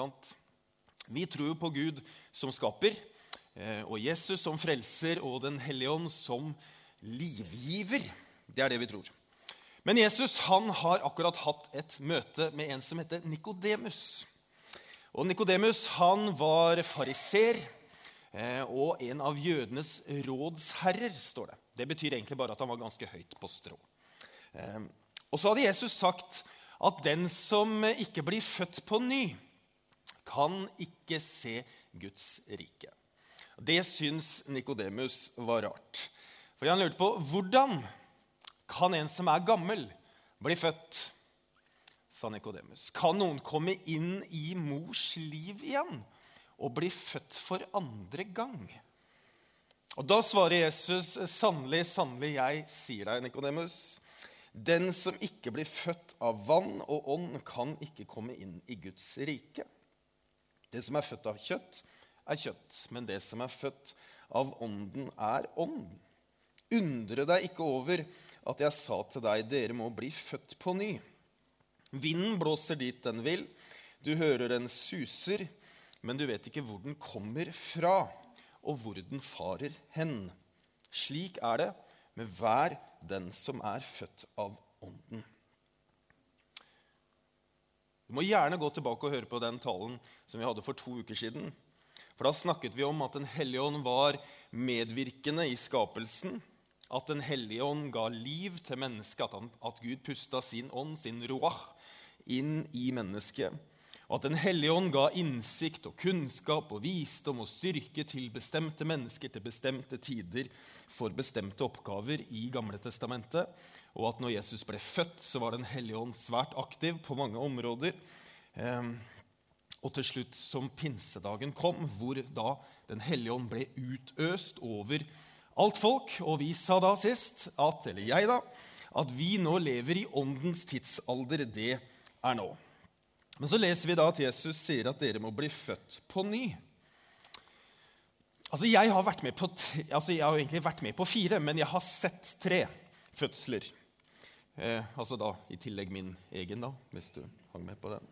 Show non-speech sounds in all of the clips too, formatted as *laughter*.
sant? Vi tror på Gud som skaper, eh, og Jesus som frelser og Den hellige ånd som livgiver. Det er det vi tror. Men Jesus han har akkurat hatt et møte med en som heter Nikodemus. Og Nikodemus var fariser eh, og en av jødenes rådsherrer, står det. Det betyr egentlig bare at han var ganske høyt på strå. Eh, og så hadde Jesus sagt at den som ikke blir født på ny, kan ikke se Guds rike. Det syns Nikodemus var rart. Fordi han lurte på hvordan kan en som er gammel, bli født? sa Nikodemus. Kan noen komme inn i mors liv igjen og bli født for andre gang? Og Da svarer Jesus, 'Sannelig, sannelig, jeg sier deg, Nikodemus.' Den som ikke blir født av vann og ånd, kan ikke komme inn i Guds rike. Det som er født av kjøtt, er kjøtt, men det som er født av ånden, er ånd. Undre deg ikke over at jeg sa til deg, dere må bli født på ny. Vinden blåser dit den vil, du hører den suser, men du vet ikke hvor den kommer fra, og hvor den farer hen. Slik er det med hver den som er født av Ånden. Du må gjerne gå tilbake og høre på den talen som vi hadde for to uker siden. For Da snakket vi om at Den hellige ånd var medvirkende i skapelsen at Den hellige ånd ga liv til mennesket, at, at Gud pusta sin ånd, sin roah, inn i mennesket. Og at Den hellige ånd ga innsikt og kunnskap og visdom og styrke til bestemte mennesker til bestemte tider for bestemte oppgaver i Gamle testamentet. Og at når Jesus ble født, så var Den hellige ånd svært aktiv på mange områder. Ehm, og til slutt, som pinsedagen kom, hvor da Den hellige ånd ble utøst over alt folk. Og vi sa da sist, at, eller jeg da, at vi nå lever i åndens tidsalder. Det er nå. Men så leser vi da at Jesus sier at dere må bli født på ny. Altså, Jeg har vært med på, altså jeg har egentlig vært med på fire, men jeg har sett tre fødsler. Eh, altså da i tillegg min egen, da, hvis du hang med på den.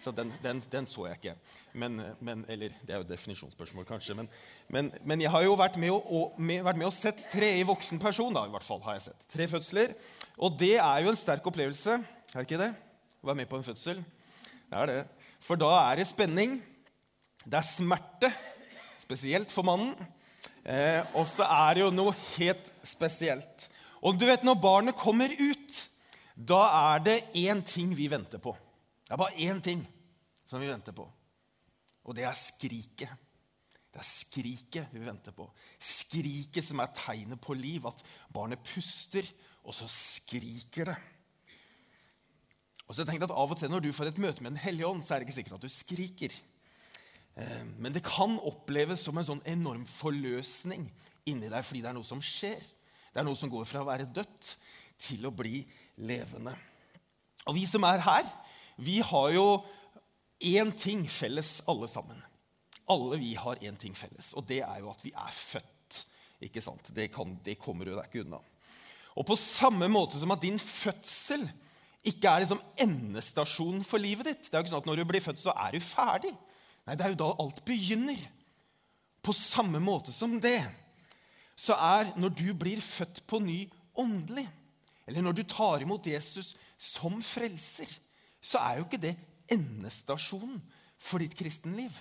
Så den, den, den, så jeg ikke. Men, men, eller det er jo et definisjonsspørsmål, kanskje. Men, men, men, jeg har jo vært med, og, og, med, med sett tre i voksen person. da, i hvert fall har jeg sett. Tre fødsler. Og det er jo en sterk opplevelse. Er det ikke det? Å være med på en fødsel. Det er det. For da er det spenning. Det er smerte. Spesielt for mannen. Eh, og så er det jo noe helt spesielt. Og du vet, når barnet kommer ut, da er det én ting vi venter på. Det er bare én ting som vi venter på. Og det er skriket. Det er skriket vi venter på. Skriket som er tegnet på liv. At barnet puster, og så skriker det. Og så jeg at Av og til når du får et møte med Den hellige ånd, så er det ikke sikkert at du skriker. Eh, men det kan oppleves som en sånn enorm forløsning inni deg fordi det er noe som skjer. Det er noe som går fra å være dødt til å bli levende. Og vi som er her, vi har jo én ting felles, alle sammen. Alle vi har én ting felles, og det er jo at vi er født. Ikke sant? Det, kan, det kommer du deg ikke unna. Og på samme måte som at din fødsel ikke er liksom endestasjonen for livet ditt. Det er jo ikke sånn at Når du blir født, så er du ferdig. Nei, Det er jo da alt begynner. På samme måte som det så er når du blir født på ny åndelig, eller når du tar imot Jesus som frelser, så er jo ikke det endestasjonen for ditt kristenliv.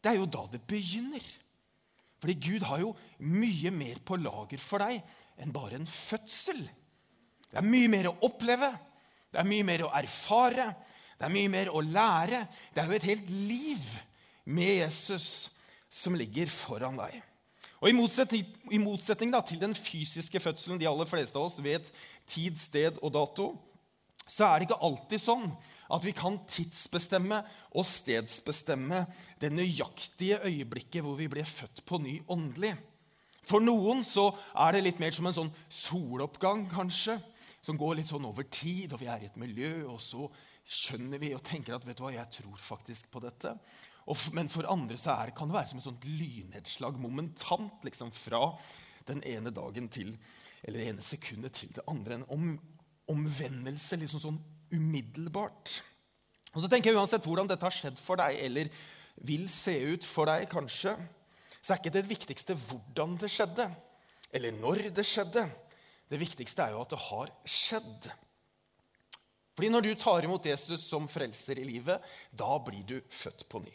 Det er jo da det begynner. Fordi Gud har jo mye mer på lager for deg enn bare en fødsel. Det er mye mer å oppleve, det er mye mer å erfare, det er mye mer å lære. Det er jo et helt liv med Jesus som ligger foran deg. Og I motsetning, i motsetning til den fysiske fødselen de aller fleste av oss vet tid, sted og dato, så er det ikke alltid sånn at vi kan tidsbestemme og stedsbestemme det nøyaktige øyeblikket hvor vi ble født på ny åndelig. For noen så er det litt mer som en sånn soloppgang, kanskje, som går litt sånn over tid, og vi er i et miljø, og så skjønner vi og tenker at vet du hva, jeg tror faktisk på dette. Og, men for andre så er, kan det være som et sånt lynnedslag momentant liksom fra den ene dagen til eller det ene sekundet til det andre. En om, omvendelse liksom sånn umiddelbart. Og så tenker jeg Uansett hvordan dette har skjedd for deg, eller vil se ut for deg, kanskje, så er ikke det viktigste hvordan det skjedde, eller når det skjedde. Det viktigste er jo at det har skjedd. Fordi når du tar imot Jesus som frelser i livet, da blir du født på ny.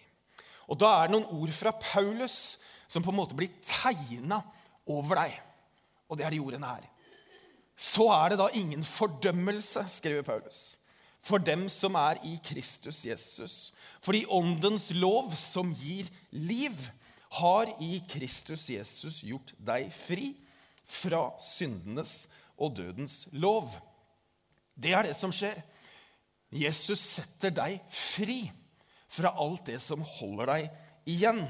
Og da er det noen ord fra Paulus som på en måte blir tegna over deg. Og det er de ordene her. Så er det da ingen fordømmelse, skriver Paulus for dem som er i Kristus Jesus. Fordi Åndens lov, som gir liv, har i Kristus Jesus gjort deg fri fra syndenes og dødens lov. Det er det som skjer. Jesus setter deg fri fra alt det som holder deg igjen.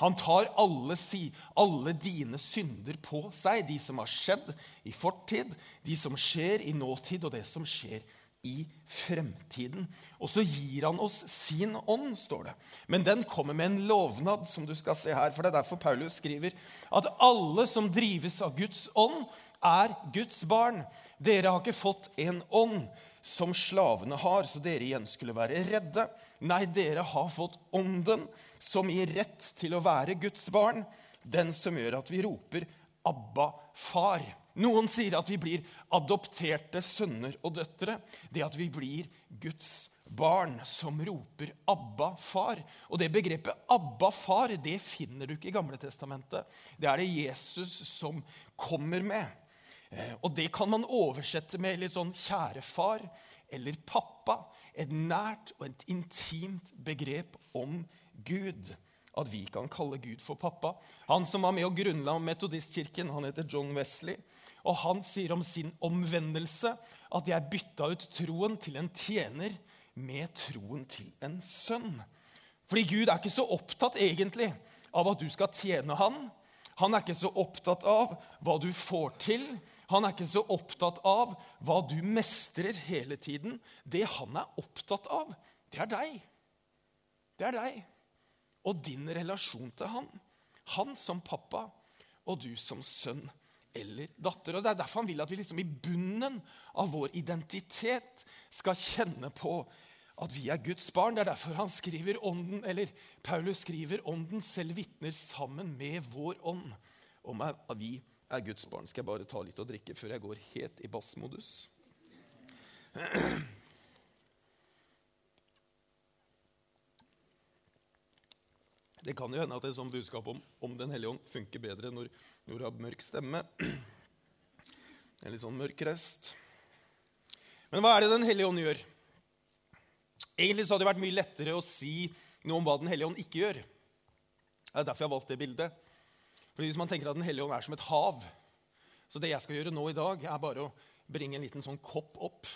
Han tar alle, si, alle, dine synder på seg, de som har skjedd i fortid, de som skjer i nåtid, og det som skjer i i fremtiden. Og så gir han oss sin ånd, står det. Men den kommer med en lovnad, som du skal se her. For det er derfor Paulus skriver at alle som drives av Guds ånd, er Guds barn. Dere har ikke fått en ånd som slavene har, så dere igjen skulle være redde. Nei, dere har fått ånden, som gir rett til å være Guds barn. Den som gjør at vi roper 'Abba, far'. Noen sier at vi blir adopterte sønner og døtre. Det at vi blir Guds barn som roper 'Abba, far'. Og det begrepet 'Abba, far' det finner du ikke i Gamle testamentet. Det er det Jesus som kommer med. Eh, og det kan man oversette med litt sånn 'kjære far' eller 'pappa'. Et nært og et intimt begrep om Gud at vi kan kalle Gud for pappa. Han som var med og grunnla Metodistkirken, han heter John Wesley. Og han sier om sin omvendelse at jeg bytta ut troen til en tjener med troen til en sønn. Fordi Gud er ikke så opptatt egentlig av at du skal tjene han. Han er ikke så opptatt av hva du får til. Han er ikke så opptatt av hva du mestrer hele tiden. Det han er opptatt av, det er deg. Det er deg og din relasjon til han. Han som pappa og du som sønn eller datter. Og Det er derfor han vil at vi liksom i bunnen av vår identitet skal kjenne på at vi er Guds barn. Det er derfor han skriver ånden, eller Paulus skriver ånden selv vitner sammen med vår ånd om at vi er Guds barn. Skal jeg bare ta litt å drikke før jeg går helt i bassmodus? *clears throat* Det kan jo hende at et sånt budskap om, om Den hellige ånd funker bedre når, du har mørk stemme. *clears throat* En litt sånn mørk rest. Men hva er det Den hellige ånd gjør? Egentlig så hadde det vært mye lettere å si noe om hva Den hellige ånd ikke gjør. Det er derfor jeg har valgt det bildet. Fordi Hvis man tenker at Den hellige ånd er som et hav Så det jeg skal gjøre nå i dag, er bare å bringe en liten sånn kopp opp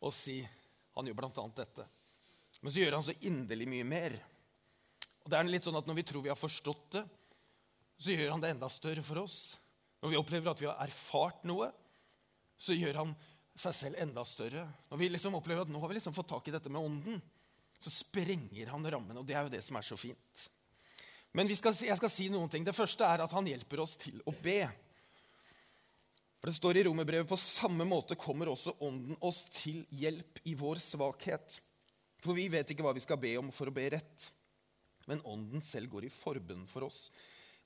og si han gjør bl.a. dette. Men så gjør han så inderlig mye mer. Det er litt sånn at Når vi tror vi har forstått det, så gjør han det enda større for oss. Når vi opplever at vi har erfart noe, så gjør han seg selv enda større. Når vi liksom opplever at nå har vi liksom fått tak i dette med ånden, så sprenger han rammen. Og det er jo det som er så fint. Men skal, jeg skal si noen ting. Det første er at han hjelper oss til å be. For Det står i Romerbrevet på samme måte kommer også Ånden oss til hjelp i vår svakhet. For vi vet ikke hva vi skal be om for å be rett men Ånden selv går i forbønn for oss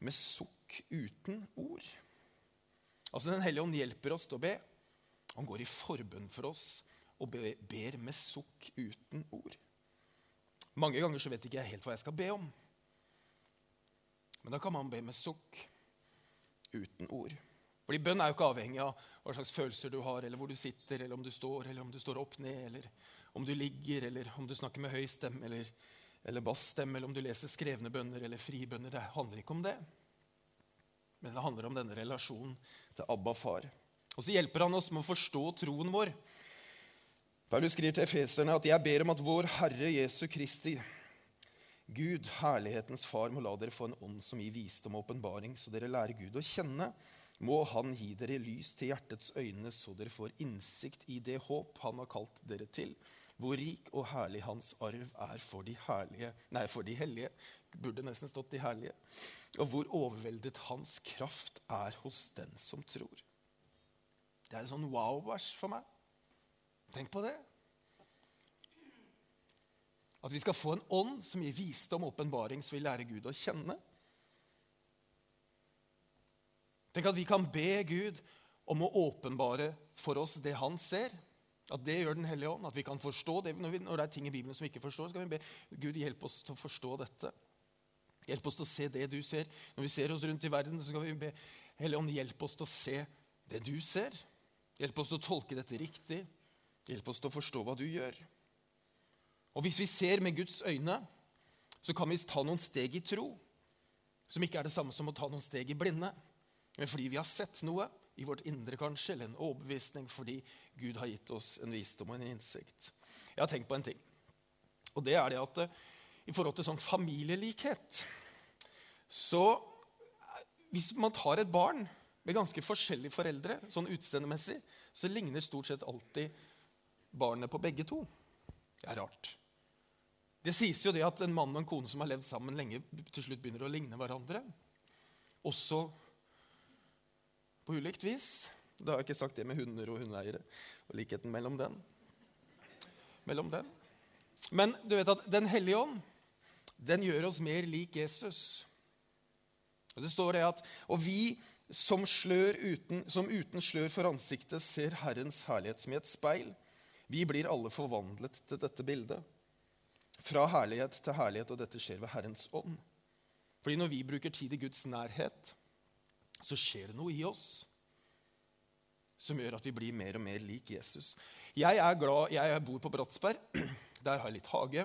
med sukk uten ord. Altså Den hellige ånd hjelper oss til å be. Han går i forbønn for oss og ber med sukk uten ord. Mange ganger så vet ikke jeg helt hva jeg skal be om. Men da kan man be med sukk uten ord. Fordi Bønn er jo ikke avhengig av hva slags følelser du har, eller hvor du sitter, eller om du står, eller om du står opp ned, eller om du ligger, eller om du snakker med høy stemme, eller eller bassstemme, eller om du leser skrevne bønner eller fribønner. Det handler ikke om det. Men det handler om denne relasjonen til Abba far. Og så hjelper han oss med å forstå troen vår. Paulus skriver til efeserne at 'jeg ber om at vår Herre Jesu Kristi, Gud, herlighetens far, må la dere få en ånd som gir visdom og åpenbaring, så dere lærer Gud å kjenne. Må Han gi dere lys til hjertets øyne, så dere får innsikt i det håp Han har kalt dere til hvor rik og herlig hans arv er for de herlige Nei, for de hellige. Burde nesten stått de herlige. Og hvor overveldet hans kraft er hos den som tror. Det er en sånn wow-vers for meg. Tenk på det. At vi skal få en ånd som gir visdom og åpenbaring, så vi lærer Gud å kjenne. Tenk at vi kan be Gud om å åpenbare for oss det han ser. At det gjør Den hellige ånd. At vi kan forstå det. Når, vi, når det er ting i Bibelen som vi ikke forstår, så kan vi be Gud hjelpe oss til å forstå dette. Hjelp oss til å se det du ser. Når vi ser oss rundt i verden, så skal vi be Hellige Ånd, hjelp oss til å se det du ser. Hjelp oss til å tolke dette riktig. Hjelp oss til å forstå hva du gjør. Og hvis vi ser med Guds øyne, så kan vi ta noen steg i tro. Som ikke er det samme som å ta noen steg i blinde. Men fordi vi har sett noe i vårt indre, kanskje, eller en overbevisning fordi Gud har gitt oss en visdom og en innsikt. Jeg har tenkt på en ting. Og det er det at eh, i forhold til sånn familielikhet Så hvis man tar et barn med ganske forskjellige foreldre, sånn utseendemessig, så ligner stort sett alltid barnet på begge to. Det er rart. Det sies jo det at en mann og en kone som har levd sammen lenge, til slutt begynner å ligne hverandre. Også på ulikt vis. Da har jeg ikke sagt det med hunder og hundeeiere og likheten mellom den. Mellom den. Men du vet at Den hellige ånd den gjør oss mer lik Jesus. Og det står det at, Og vi som, uten, som uten slør for ansiktet ser Herrens herlighet som i et speil, vi blir alle forvandlet til dette bildet fra herlighet til herlighet, og dette skjer ved Herrens ånd. Fordi når vi bruker tid i Guds nærhet, så skjer det noe i oss som gjør at vi blir mer og mer lik Jesus. Jeg er glad, jeg bor på Bratsberg. *clears throat* Der har jeg litt hage.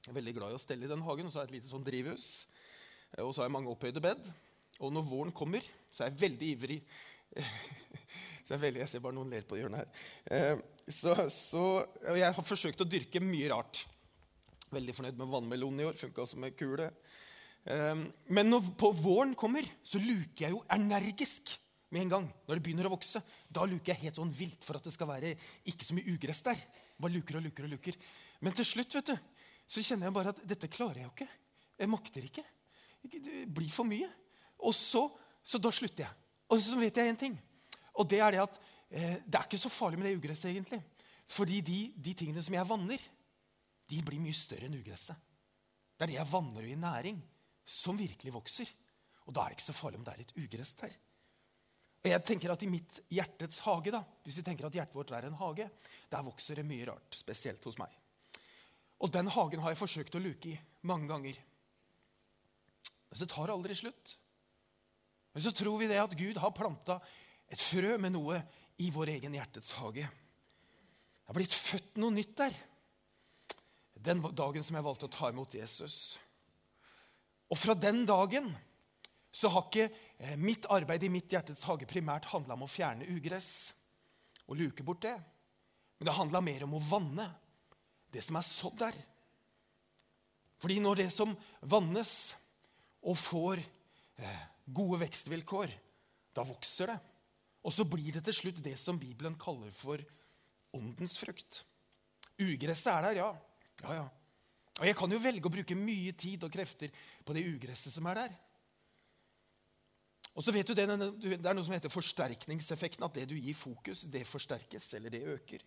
Jeg er veldig glad i å stelle i den hagen. Og så har jeg et lite sånn drivhus. Og så har jeg mange opphøyde bed. Og når våren kommer, så er jeg veldig ivrig. *laughs* så jeg, veldig, jeg ser bare noen ler på hjørnet her. Eh, så, så, jeg har forsøkt å dyrke mye rart. Veldig fornøyd med vannmelonen i år. Funka som en kule. Ehm, men når på våren kommer, så luker jeg jo energisk med en gang. Når det begynner å vokse. Da luker jeg helt sånn vilt for at det skal være ikke så mye ugress der. Bare luker og luker og luker. Men til slutt vet du, så kjenner jeg bare at dette klarer jeg jo ikke. Jeg makter ikke. Det blir for mye. Og så, så da slutter jeg. Og så vet jeg én ting. Og det er det at eh, det er ikke så farlig med det ugresset, egentlig. Fordi de, de tingene som jeg vanner, de blir mye større enn ugresset. Det er det jeg vanner i næring, som virkelig vokser. Og da er det ikke så farlig om det er litt ugress der. Og jeg tenker at I mitt hjertets hage, da, hvis vi tenker at hjertet vårt er en hage, der vokser det mye rart, spesielt hos meg. Og den hagen har jeg forsøkt å luke i mange ganger. Men så tar det aldri slutt. Men så tror vi det at Gud har planta et frø med noe i vår egen hjertets hage. Det har blitt født noe nytt der den dagen som jeg valgte å ta imot Jesus. Og fra den dagen så har ikke eh, mitt arbeid i mitt hjertets hage primært handla om å fjerne ugress og luke bort det. Men det handla mer om å vanne det som er sådd der. Fordi når det som vannes og får eh, gode vekstvilkår, da vokser det. Og så blir det til slutt det som Bibelen kaller for åndens frukt. Ugresset er der, ja. Ja, ja. Og jeg kan jo velge å bruke mye tid og krefter på det ugresset som er der. Og så vet du det, det er noe som heter forsterkningseffekten. At det du gir fokus, det forsterkes, eller det øker.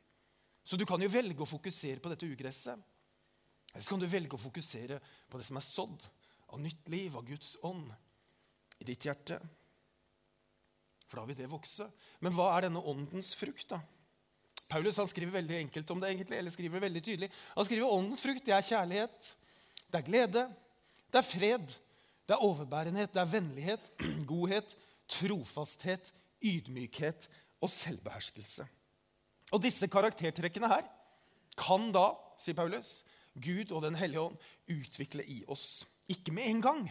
Så du kan jo velge å fokusere på dette ugresset. Eller så kan du velge å fokusere på det som er sådd av nytt liv, av Guds ånd, i ditt hjerte. For da vil det vokse. Men hva er denne åndens frukt, da? Paulus han skriver veldig enkelt om det, egentlig, eller skriver veldig tydelig. Han skriver åndens frukt. Det er kjærlighet, det er glede, det er fred, det er overbærenhet, det er vennlighet, *clears throat* godhet, trofasthet, ydmykhet og selvbeherskelse. Og disse karaktertrekkene her kan da, sier Paulus, Gud og Den hellige ånd utvikle i oss. Ikke med en gang.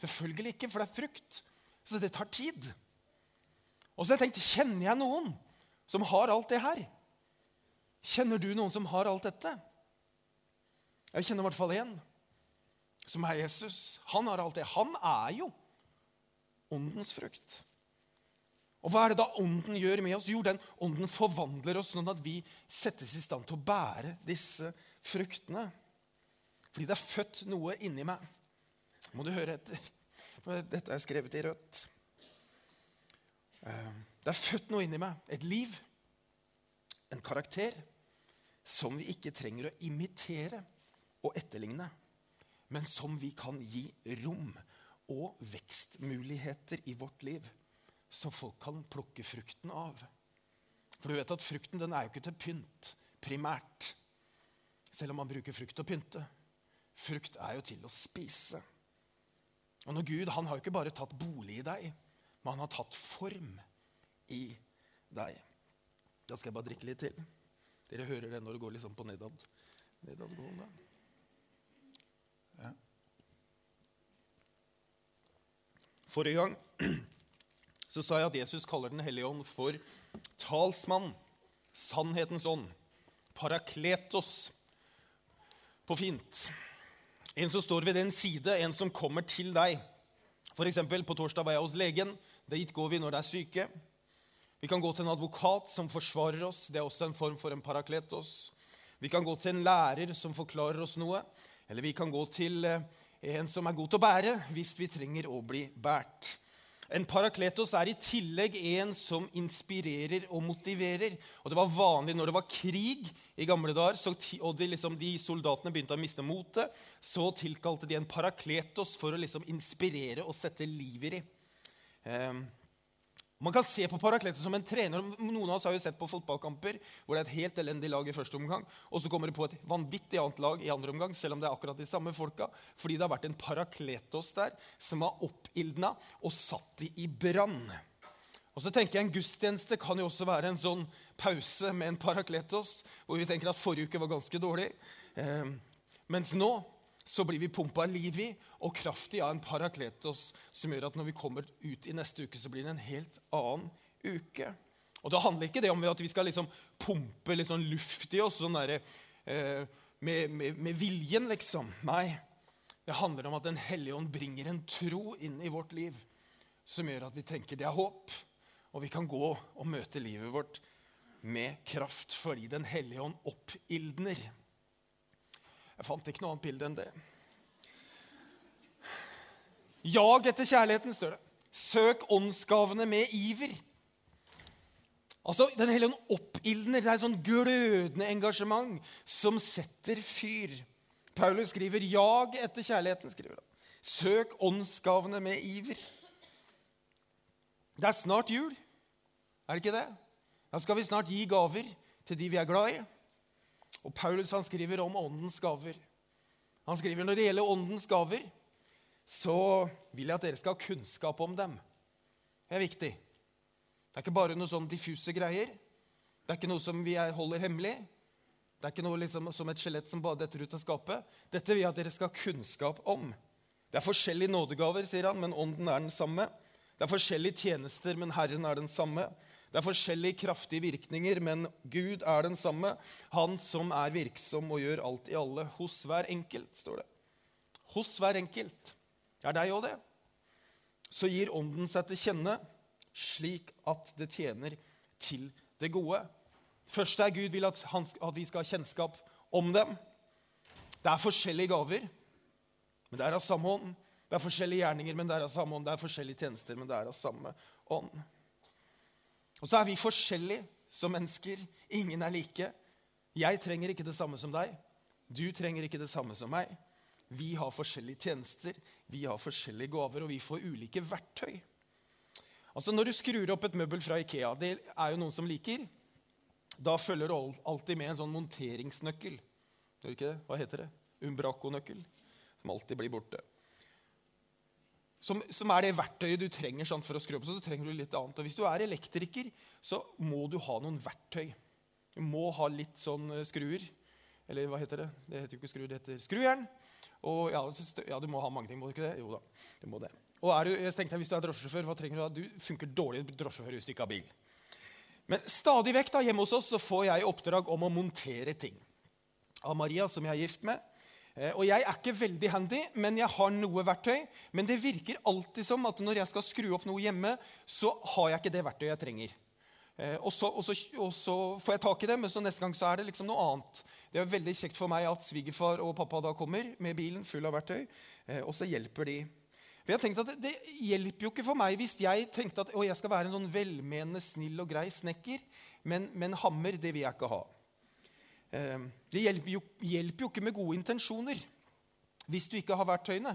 Selvfølgelig ikke, for det er frukt. Så det tar tid. Og så har jeg tenkt, Kjenner jeg noen som har alt det her? Kjenner du noen som har alt dette? Jeg kjenner i hvert fall én, som er Jesus. Han har alt det. Han er jo åndens frukt. Og hva er det da ånden gjør med oss? Jo, den ånden forvandler oss sånn at vi settes i stand til å bære disse fruktene. Fordi det er født noe inni meg. Må du høre etter, for dette er skrevet i rødt. Eh, det er født noe inni meg. Et liv en karakter som vi ikke trenger å imitere og etterligne, men som vi kan gi rom og vekstmuligheter i vårt liv, så folk kan plukke frukten av. For du vet at frukten den er jo ikke til pynt primært, selv om man bruker frukt til å pynte. Frukt er jo til å spise. Og når Gud han har jo ikke bare tatt bolig i deg, men han har tatt form i deg. Da skal jeg bare drikke litt til. Dere hører det når det går liksom på nedad, nedadgående. Ja. Forrige gang *clears throat* så sa jeg at Jesus kaller Den hellige ånd for talsmann, sannhetens ånd, parakletos på fint. En som står ved den side, en som kommer til deg. For eksempel, på torsdag var jeg hos legen. Dit går vi når det er syke. Vi kan gå til en advokat som forsvarer oss. Det er også en form for en parakletos. Vi kan gå til en lærer som forklarer oss noe. Eller vi kan gå til eh, en som er god til å bære, hvis vi trenger å bli båret. En parakletos er i tillegg en som inspirerer og motiverer. Og Det var vanlig når det var krig i gamle dager, og de, liksom, de, soldatene begynte å miste motet, så tilkalte de en parakletos for å liksom, inspirere og sette liv i. Um, man kan se på Parakletos som en trener. Noen av oss har jo sett på fotballkamper hvor det er et helt elendig lag i første omgang, og så kommer det på et vanvittig annet lag i andre omgang, selv om det er akkurat de samme folka, fordi det har vært en Parakletos der som har oppildna og satt de i brann. Og så tenker jeg En gudstjeneste kan jo også være en sånn pause med en Parakletos, hvor vi tenker at forrige uke var ganske dårlig. Eh, mens nå så blir vi pumpa liv i og kraft i av en parakletos som gjør at når vi kommer ut i neste uke, så blir det en helt annen uke. Og Da handler ikke det om at vi skal liksom pumpe litt sånn luft i oss sånn der, eh, med, med, med, viljen, liksom. Nei. Det handler om at Den hellige ånd bringer en tro inn i vårt liv som gjør at vi tenker det er håp, og vi kan gå og møte livet vårt med kraft fordi Den hellige ånd oppildner. Jeg fant ikke noe annet bilde enn det. Jag etter kjærligheten, står det. Søk åndsgavene med iver. Altså, Den hellige ånd oppildner. Det er et sånn glødende engasjement som setter fyr. Paulus skriver 'jag etter kjærligheten'. skriver han. Søk åndsgavene med iver. Det er snart jul. Er det ikke det? Da skal vi snart gi gaver til de vi er glad i. Og Paulus han skriver om åndens gaver. Han skriver når det gjelder åndens gaver, så vil jeg at dere skal ha kunnskap om dem. Det er viktig. Det er ikke bare noe sånn diffuse greier. Det er ikke noe som vi holder hemmelig. Det er ikke noe liksom som et skjelett som bare detter ut av skapet. Dette vil jeg at dere skal ha kunnskap om. Det er forskjellige nådegaver, sier han, men ånden er den samme. Det er forskjellige tjenester, men Herren er den samme. Det er forskjellige kraftige virkninger, men Gud er den samme. Han som er virksom og gjør alt i alle. Hos hver enkelt, står det. Hos hver enkelt. Det er deg òg, det. Så gir Ånden seg til kjenne slik at det tjener til det gode. Først er Gud vil at, han, at vi skal ha kjennskap om dem. Det er forskjellige gaver, men det er av samme ånd. Det er forskjellige gjerninger, men det er av samme ånd. Det er forskjellige tjenester, men det er av samme ånd. Og så er vi forskjellige som mennesker. Ingen er like. Jeg trenger ikke det samme som deg. Du trenger ikke det samme som meg. Vi har forskjellige tjenester, vi har forskjellige gaver, og vi får ulike verktøy. Altså Når du skrur opp et møbel fra Ikea, det er jo noen som liker, da følger det alltid med en sånn monteringsnøkkel. Hva heter det? Umbraco-nøkkel. Som alltid blir borte som, som, er det verktøyet du trenger sant, for å skru opp. Så, så trenger du litt annet. Og Hvis du er elektriker, så må du ha noen verktøy. Du må ha litt sånn uh, skruer. Eller hva heter det? Det heter jo ikke skruer, det heter skrujern. Og ja, ja, du må ha mange ting, må du ikke det? Jo da, du må det. Og du, jeg tenkte, Hvis du er drosjesjåfør, hva trenger du da? Du funker dårlig drosjesjåfør hvis du ikke har bil. Men stadig vekk da, hjemme hos oss så får jeg oppdrag om å montere ting. Av Maria, som jeg er gift med. Eh, og jeg er ikke veldig handy, men jeg har noe verktøy. Men det virker alltid som at når jeg skal skru opp noe hjemme, så har jeg ikke det verktøyet jeg trenger. Eh, og så, og, så, og så, får jeg tak i det, men så neste gang så er det liksom noe annet. Det er veldig kjekt for meg at svigerfar og pappa da kommer med bilen full av verktøy, eh, og så hjelper de. For jeg tenkte at det, hjelper jo ikke for meg hvis jeg tenkte at jeg skal være en sånn velmenende, snill og grei snekker, men, men hammer det vil jeg ikke ha. Eh, det hjelper jo, hjelper jo ikke med gode intensjoner hvis du ikke har verktøyene.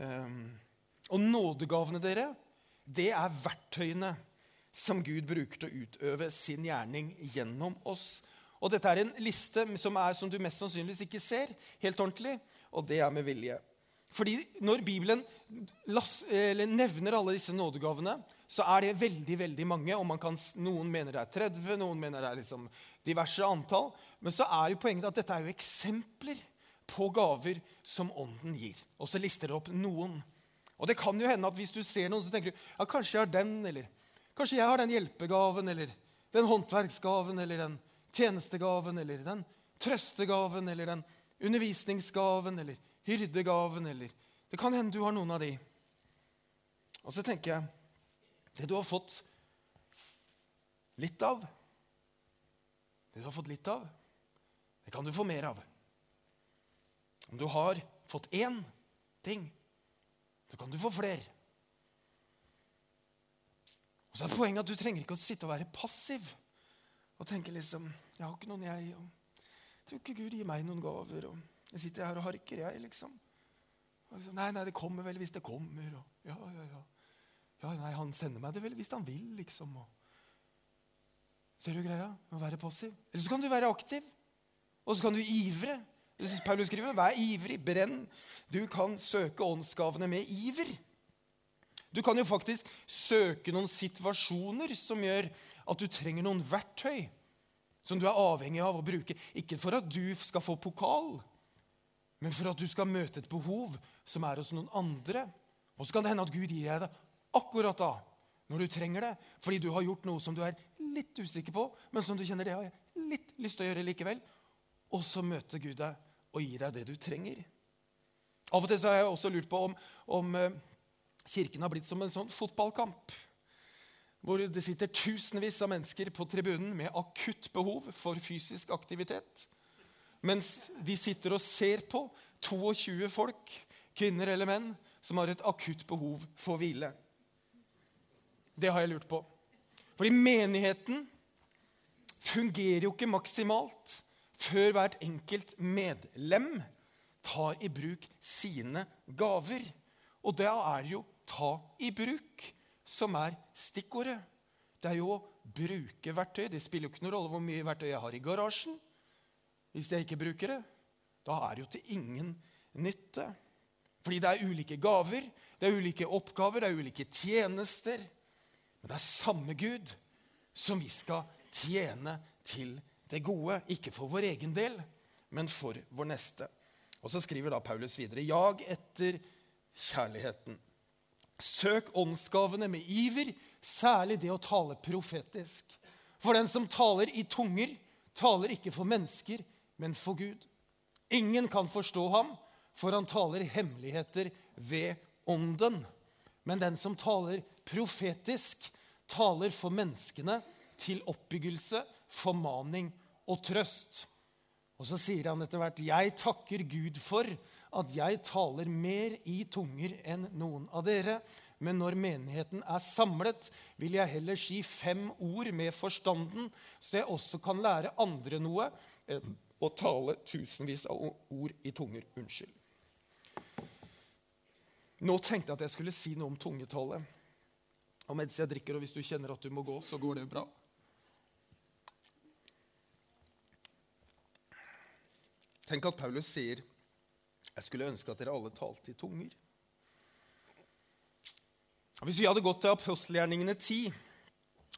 Eh, og nådegavene, dere, det er verktøyene som Gud bruker til å utøve sin gjerning gjennom oss. Og dette er en liste som, er, som du mest sannsynligvis ikke ser helt ordentlig, og det er med vilje. Fordi når Bibelen nevner alle disse nådegavene, så er det veldig veldig mange. og kan, Noen mener det er 30, noen mener det er liksom diverse antall. Men så er jo poenget at dette er jo eksempler på gaver som Ånden gir. Og så lister det opp noen. Og det kan jo hende at hvis du ser noen, så tenker du ja, kanskje jeg har den, eller kanskje jeg har den hjelpegaven, eller den håndverksgaven, eller den tjenestegaven, eller den trøstegaven, eller den undervisningsgaven, eller hyrdegaven, eller Det kan hende du har noen av de. Og så tenker jeg Det du har fått litt av Det du har fått litt av, det kan du få mer av. Om du har fått én ting, så kan du få flere. Og så er Poenget at du trenger ikke å sitte og være passiv og tenke liksom Jeg har ikke noen, jeg. og jeg tror ikke Gud gir meg noen gaver. og Jeg sitter her og harker, jeg, liksom. Så, nei, nei, det kommer vel hvis det kommer. Og, ja, ja, ja. ja, nei, Han sender meg det vel hvis han vil, liksom. Og, ser du greia? Å være passiv. Eller så kan du være aktiv. Og så kan du ivre. Eller Paulus skriver, Vær ivrig, brenn. Du kan søke åndsgavene med iver. Du kan jo faktisk søke noen situasjoner som gjør at du trenger noen verktøy som du er avhengig av å bruke. Ikke for at du skal få pokal, men for at du skal møte et behov som er hos noen andre. Og så kan det hende at Gud gir deg det akkurat da, når du trenger det, fordi du har gjort noe som du er litt usikker på, men som du kjenner det har jeg litt lyst til å gjøre likevel. Og så møter Gud deg og gir deg det du trenger. Av og til har jeg også lurt på om, om eh, Kirken har blitt som en sånn fotballkamp. Hvor det sitter tusenvis av mennesker på tribunen med akutt behov for fysisk aktivitet. Mens de sitter og ser på 22 folk, kvinner eller menn, som har et akutt behov for hvile. Det har jeg lurt på. Fordi menigheten fungerer jo ikke maksimalt før hvert enkelt medlem tar i bruk sine gaver. Og da er jo 'ta i bruk' som er stikkordet. Det er jo å bruke verktøy. Det spiller jo ikke noen rolle hvor mye verktøy jeg har i garasjen. Hvis jeg ikke bruker det, da er det jo til ingen nytte. Fordi det er ulike gaver, det er ulike oppgaver, det er ulike tjenester. Men det er samme Gud som vi skal tjene til det gode. Ikke for vår egen del, men for vår neste. Og så skriver da Paulus videre.: Jag etter kjærligheten. Søk åndsgavene med iver, særlig det å tale profetisk. For den som taler i tunger, taler ikke for mennesker, men for Gud. Ingen kan forstå ham, for han taler hemmeligheter ved ånden. Men den som taler profetisk, taler for menneskene til oppbyggelse, formaning og trøst. Og så sier han etter hvert, 'Jeg takker Gud for at jeg taler mer i tunger enn noen av dere.' Men når menigheten er samlet, vil jeg heller si fem ord med forstanden, så jeg også kan lære andre noe å tale tusenvis av ord i tunger. Unnskyld. Nå tenkte jeg at jeg skulle si noe om tungetallet. Og mens jeg drikker, og hvis du kjenner at du må gå, så går det bra. Tenk at Paulus sier, 'Jeg skulle ønske at dere alle talte i tunger'. Hvis vi hadde gått til apostelgjerningene 10,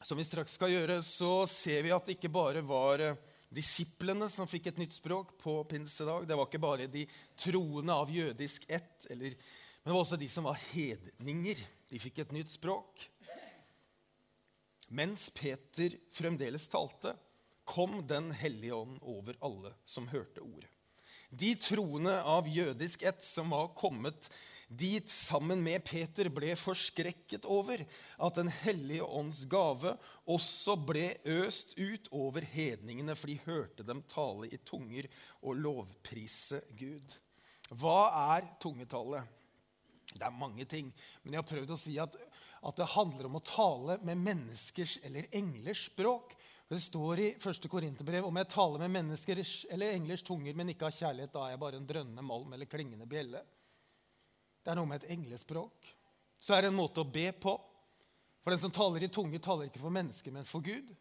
som vi straks skal gjøre, så ser vi at det ikke bare var eh, disiplene som fikk et nytt språk på pinsedag. Det var ikke bare de troende av jødisk ett, eller, men det var også de som var hedninger. De fikk et nytt språk. Mens Peter fremdeles talte, kom Den hellige ånd over alle som hørte ordet. De troende av jødisk ett som var kommet dit sammen med Peter ble forskrekket over at Den hellige ånds gave også ble øst ut over hedningene, for de hørte dem tale i tunger og lovprise Gud. Hva er tungetallet? Det er mange ting, men jeg har prøvd å si at, at det handler om å tale med menneskers eller englers språk. Det står i 1. Korinterbrev om jeg taler med menneskers eller englers tunger, men ikke har kjærlighet, da er jeg bare en drønnende malm eller klingende bjelle. Det er noe med et englespråk. Så er det en måte å be på. For den som taler i tunge, taler ikke for mennesker, men for Gud.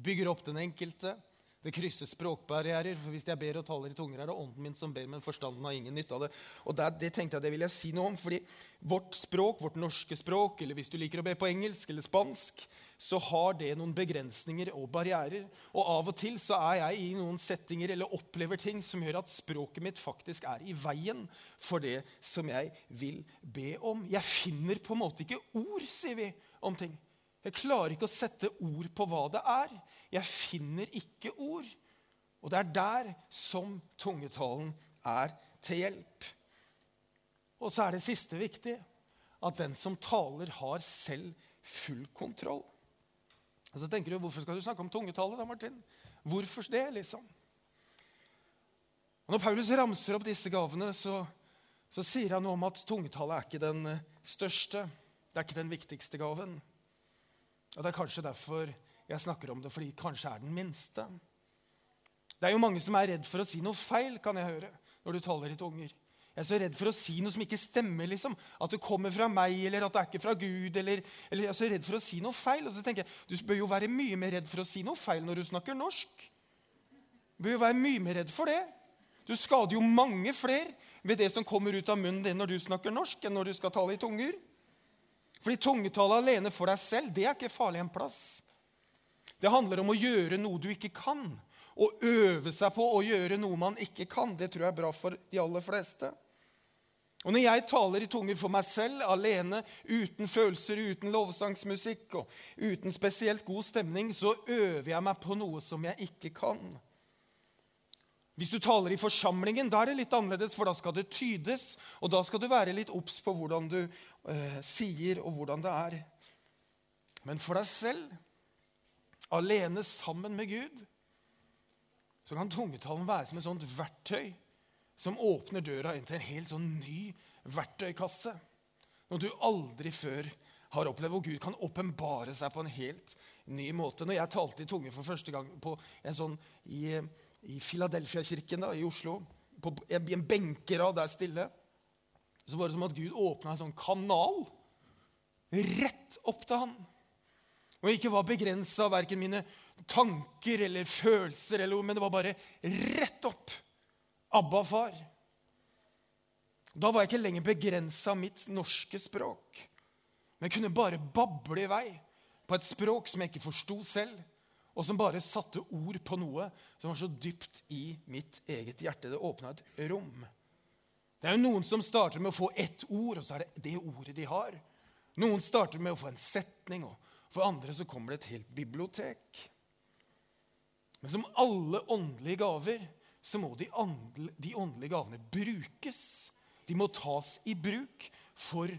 Bygger opp den enkelte. Det krysser språkbarrierer. for Hvis jeg ber og taler i tunger, er det ånden min som ber, men forstanden har ingen nytte av det. Og det, det tenkte jeg det vil jeg si noe om, fordi Vårt språk, vårt norske språk, eller hvis du liker å be på engelsk eller spansk, så har det noen begrensninger og barrierer. Og av og til så er jeg i noen settinger eller opplever ting som gjør at språket mitt faktisk er i veien for det som jeg vil be om. Jeg finner på en måte ikke ord, sier vi, om ting. Jeg klarer ikke å sette ord på hva det er. Jeg finner ikke ord. Og det er der som tungetalen er til hjelp. Og så er det siste viktig at den som taler, har selv full kontroll. Og så tenker du, Hvorfor skal du snakke om tungetale, da, Martin? Hvorfor det, liksom? Og Når Paulus ramser opp disse gavene, så, så sier han noe om at tungetale er ikke den største. Det er ikke den viktigste gaven. Og Det er kanskje derfor jeg snakker om det, fordi kanskje er den minste. Det er jo mange som er redd for å si noe feil, kan jeg høre, når du taler i tunger. Jeg er så redd for å si noe som ikke stemmer. liksom. At det kommer fra meg, eller at det er ikke fra Gud. Eller, eller Jeg er så redd for å si noe feil. Og så tenker jeg, Du bør jo være mye mer redd for å si noe feil når du snakker norsk. Du bør jo være mye mer redd for det. Du skader jo mange flere ved det som kommer ut av munnen din når du snakker norsk, enn når du skal tale i tunger. Fordi tungetallet alene for deg selv det er ikke farlig en plass. Det handler om å gjøre noe du ikke kan. Å øve seg på å gjøre noe man ikke kan. Det tror jeg er bra for de aller fleste. Og Når jeg taler i tunger for meg selv, alene, uten følelser, uten lovsangsmusikk og uten spesielt god stemning, så øver jeg meg på noe som jeg ikke kan. Hvis du taler i forsamlingen, da er det litt annerledes, for da skal det tydes. Og da skal du være litt obs på hvordan du uh, sier, og hvordan det er. Men for deg selv, alene sammen med Gud, så kan tungetalen være som et sånt verktøy som åpner døra inn til en helt sånn ny verktøykasse. Noe du aldri før har opplevd, hvor Gud kan åpenbare seg på en helt ny måte. Når jeg talte i tunge for første gang på en sånn i i Philadelphia-kirken i Oslo, på, en benkerad der stille, så var det som at Gud åpna en sånn kanal rett opp til han. Og jeg ikke var begrensa av verken mine tanker eller følelser, eller, men det var bare rett opp. Abba, far. Da var jeg ikke lenger begrensa av mitt norske språk. Men jeg kunne bare bable i vei på et språk som jeg ikke forsto selv og som bare satte ord på noe som var så dypt i mitt eget hjerte. Det åpna et rom. Det er jo Noen som starter med å få ett ord, og så er det det ordet de har. Noen starter med å få en setning, og for andre så kommer det et helt bibliotek. Men som alle åndelige gaver så må de, åndelige, de åndelige gavene brukes. De må tas i bruk for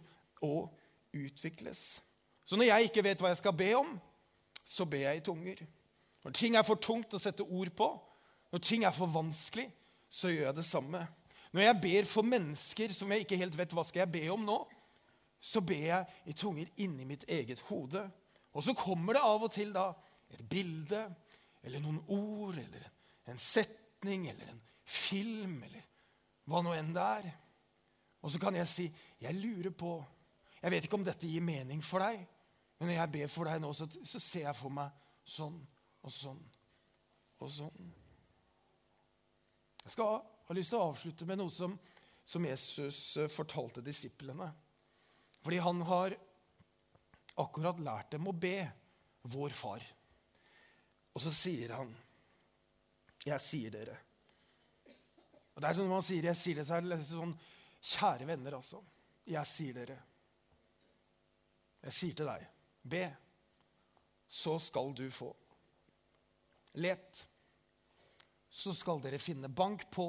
å utvikles. Så når jeg ikke vet hva jeg skal be om, så ber jeg i tunger. Når ting er for tungt å sette ord på, når ting er for vanskelig, så gjør jeg det samme. Når jeg ber for mennesker som jeg ikke helt vet hva skal jeg be om nå, så ber jeg i tunger inni mitt eget hode. Og så kommer det av og til da et bilde eller noen ord eller en setning eller en film eller hva nå enn det er. Og så kan jeg si, 'Jeg lurer på Jeg vet ikke om dette gir mening for deg, men når jeg ber for deg nå, så, så ser jeg for meg sånn og sånn og sånn. Jeg skal ha lyst til å avslutte med noe som, som Jesus eh, fortalte disiplene. Fordi han har akkurat lært dem å be vår far. Og så sier han, 'Jeg sier dere'. Og det er sånn Når man sier 'jeg sier det', så er det sånn Kjære venner, altså. Jeg sier dere. Jeg sier til deg, be, så skal du få. Let, så skal dere finne. Bank på,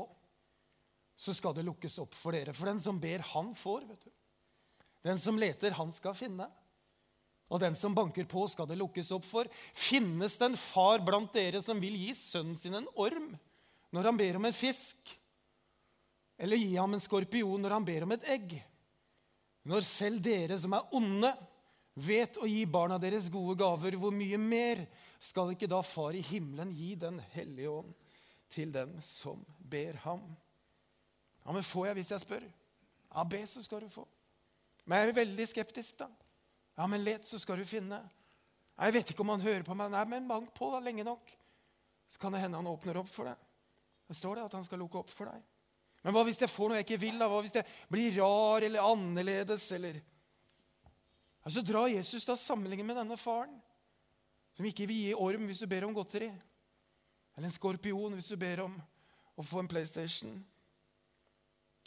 så skal det lukkes opp for dere. For den som ber, han får. vet du. Den som leter, han skal finne. Og den som banker på, skal det lukkes opp for. Finnes det en far blant dere som vil gi sønnen sin en orm når han ber om en fisk? Eller gi ham en skorpion når han ber om et egg? Når selv dere som er onde, vet å gi barna deres gode gaver, hvor mye mer skal ikke da Far i himmelen gi Den hellige ånd til den som ber ham? Ja, men får jeg hvis jeg spør? Ja, be, så skal du få. Men jeg er veldig skeptisk, da. Ja, men let, så skal du finne. Jeg vet ikke om han hører på meg. Nei, men bank på da, lenge nok. Så kan det hende han åpner opp for deg. Det står det at han skal lukke opp for deg. Men hva hvis jeg får noe jeg ikke vil? da? Hva hvis jeg blir rar eller annerledes? eller... Altså drar Jesus da sammenlignet med denne faren, som ikke vil gi orm hvis du ber om godteri, eller en skorpion hvis du ber om å få en PlayStation.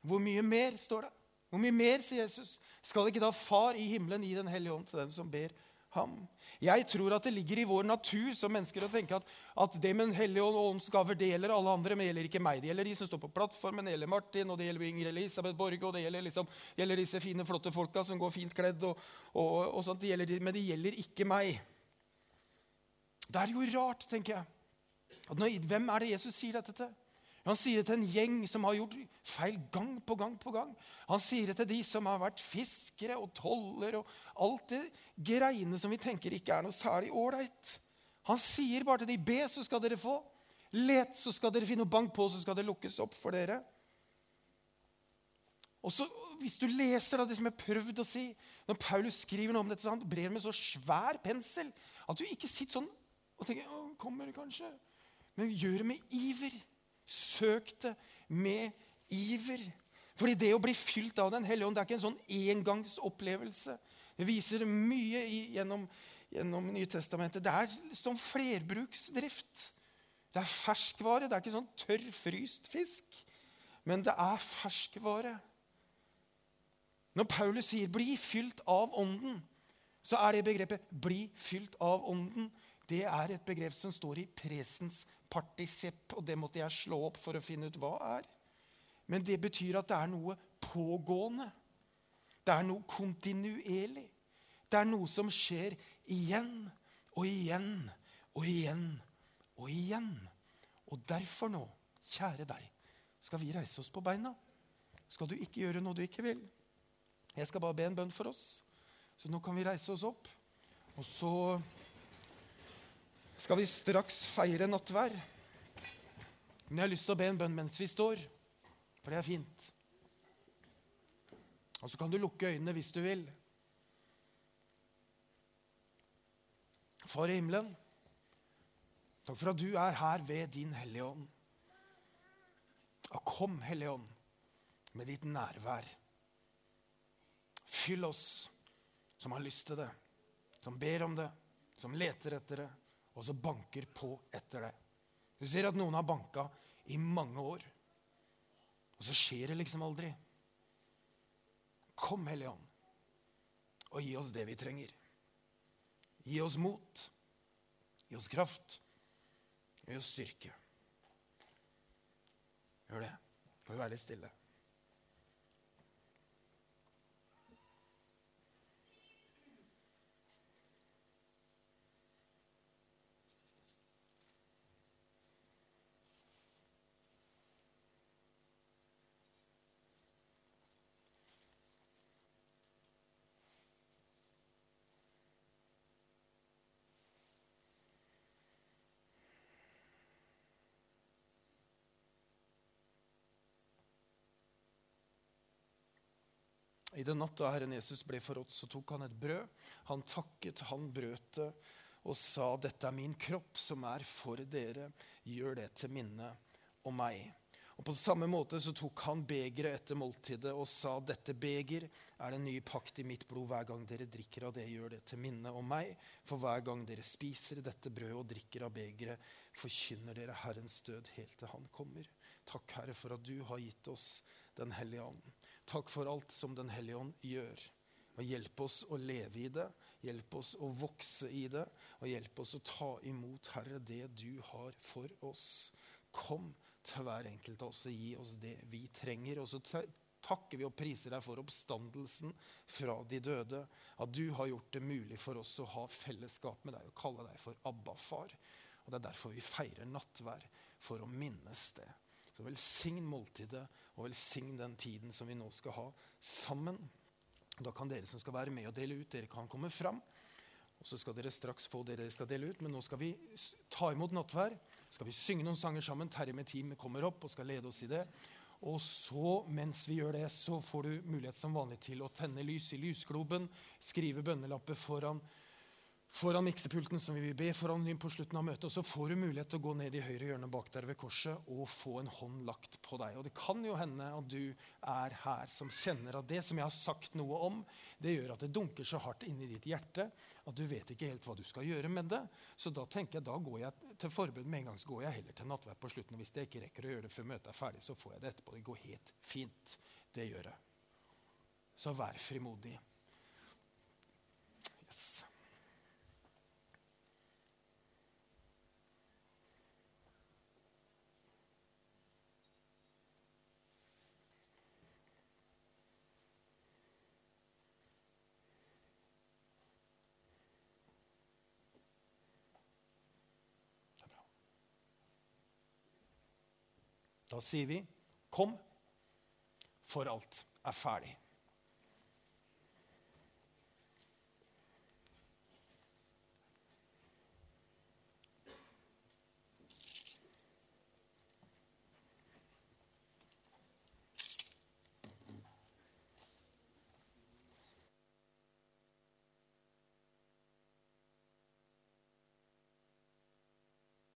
Hvor mye mer, står det? Hvor mye mer, sier Jesus, skal ikke da Far i himmelen gi Den hellige ånd til den som ber ham? Jeg tror at det ligger i vår natur som mennesker å tenke at, at det med Den hellige ånd og ånds gaver det gjelder alle andre, men det gjelder ikke meg. Det gjelder de som står på plattformen, det gjelder Martin, og det gjelder Ingrid Elisabeth Borge, og det gjelder, liksom, det gjelder disse fine, flotte folka som går fint kledd, og, og, og sånt. Det gjelder, men det gjelder ikke meg. Det er jo rart, tenker jeg. Når, hvem er det Jesus sier dette til? Han sier det til en gjeng som har gjort feil gang på gang på gang. Han sier det til de som har vært fiskere og toller og alt det greiene som vi tenker ikke er noe særlig ålreit. Han sier bare til de, be, så skal dere få. Let, så skal dere finne. Bank på, så skal det lukkes opp for dere. Og så, Hvis du leser det som jeg prøvde å si Når Paulus skriver noe om dette, så han brer med så svær pensel at du ikke sitter sånn og tenker å, kommer det kanskje? Men gjør det med iver. Søk det med iver. Fordi det å bli fylt av Den hellige ånd det er ikke en sånn engangsopplevelse. Det viser mye i, gjennom, gjennom Nytestamentet. Det er som flerbruksdrift. Det er ferskvare. Det er ikke sånn tørrfryst fisk. Men det er ferskvare. Når Paulus sier 'bli fylt av Ånden', så er det begrepet 'bli fylt av Ånden' det er et begrep som står i presens partisipp, og det måtte jeg slå opp for å finne ut hva er. Men det betyr at det er noe pågående. Det er noe kontinuerlig. Det er noe som skjer igjen og igjen og igjen og igjen. Og derfor nå, kjære deg, skal vi reise oss på beina. Skal du ikke gjøre noe du ikke vil. Jeg skal bare be en bønn for oss. Så nå kan vi reise oss opp. Og så skal vi straks feire nattvær. Men jeg har lyst til å be en bønn mens vi står, for det er fint. Og så kan du lukke øynene hvis du vil. Far i himmelen, takk for at du er her ved din Hellige Ånd. Og kom, Hellige Ånd, med ditt nærvær. Fyll oss som har lyst til det, som ber om det, som leter etter det og så banker på etter det. Du ser at noen har banka i mange år, og så skjer det liksom aldri. Kom, Hellige Ånd, og gi oss det vi trenger. Gi oss mot. Gi oss kraft. Gi oss styrke. Gjør det. Får vi være litt stille. I den natt da Herren Jesus ble forrådt, så tok han et brød. Han takket, han brøt det og sa, 'Dette er min kropp, som er for dere. Gjør det til minne om meg.' Og På samme måte så tok han begeret etter måltidet og sa, 'Dette beger er den nye pakt i mitt blod. Hver gang dere drikker av det, gjør det til minne om meg.' For hver gang dere spiser dette brødet og drikker av begeret, forkynner dere Herrens død helt til Han kommer. Takk, Herre, for at du har gitt oss Den hellige ånden. Takk for alt som Den hellige ånd gjør. Og Hjelp oss å leve i det, hjelp oss å vokse i det, og hjelp oss å ta imot, Herre, det du har for oss. Kom til hver enkelt av oss og gi oss det vi trenger. Og så takker vi og priser deg for oppstandelsen fra de døde. At du har gjort det mulig for oss å ha fellesskap med deg og kalle deg for Abba-far. Og Det er derfor vi feirer nattvær, for å minnes det. Så velsign måltidet, og velsign den tiden som vi nå skal ha sammen. Da kan dere som skal være med og dele ut, dere kan komme fram. Og så skal dere straks få det dere skal dele ut, men nå skal vi ta imot nattvær. Skal vi synge noen sanger sammen. Terje med team kommer opp og skal lede oss i det. Og så, mens vi gjør det, så får du mulighet som vanlig til å tenne lys i lysgloben, skrive bønnelapper foran foran miksepulten som vi vil be foran på slutten av møtet. Og så får du mulighet til å gå ned i høyre hjørne bak der ved korset og få en hånd lagt på deg. Og det kan jo hende at du er her som kjenner at det som jeg har sagt noe om, det gjør at det dunker så hardt inni ditt hjerte at du vet ikke helt hva du skal gjøre med det. Så da tenker jeg, da går jeg til forbud med en gang. Så går jeg heller til nattverd på slutten. Og hvis jeg ikke rekker å gjøre det før møtet er ferdig, så får jeg det etterpå. Det går helt fint. Det gjør jeg. Så vær frimodig. Da sier vi, 'Kom, for alt er ferdig'.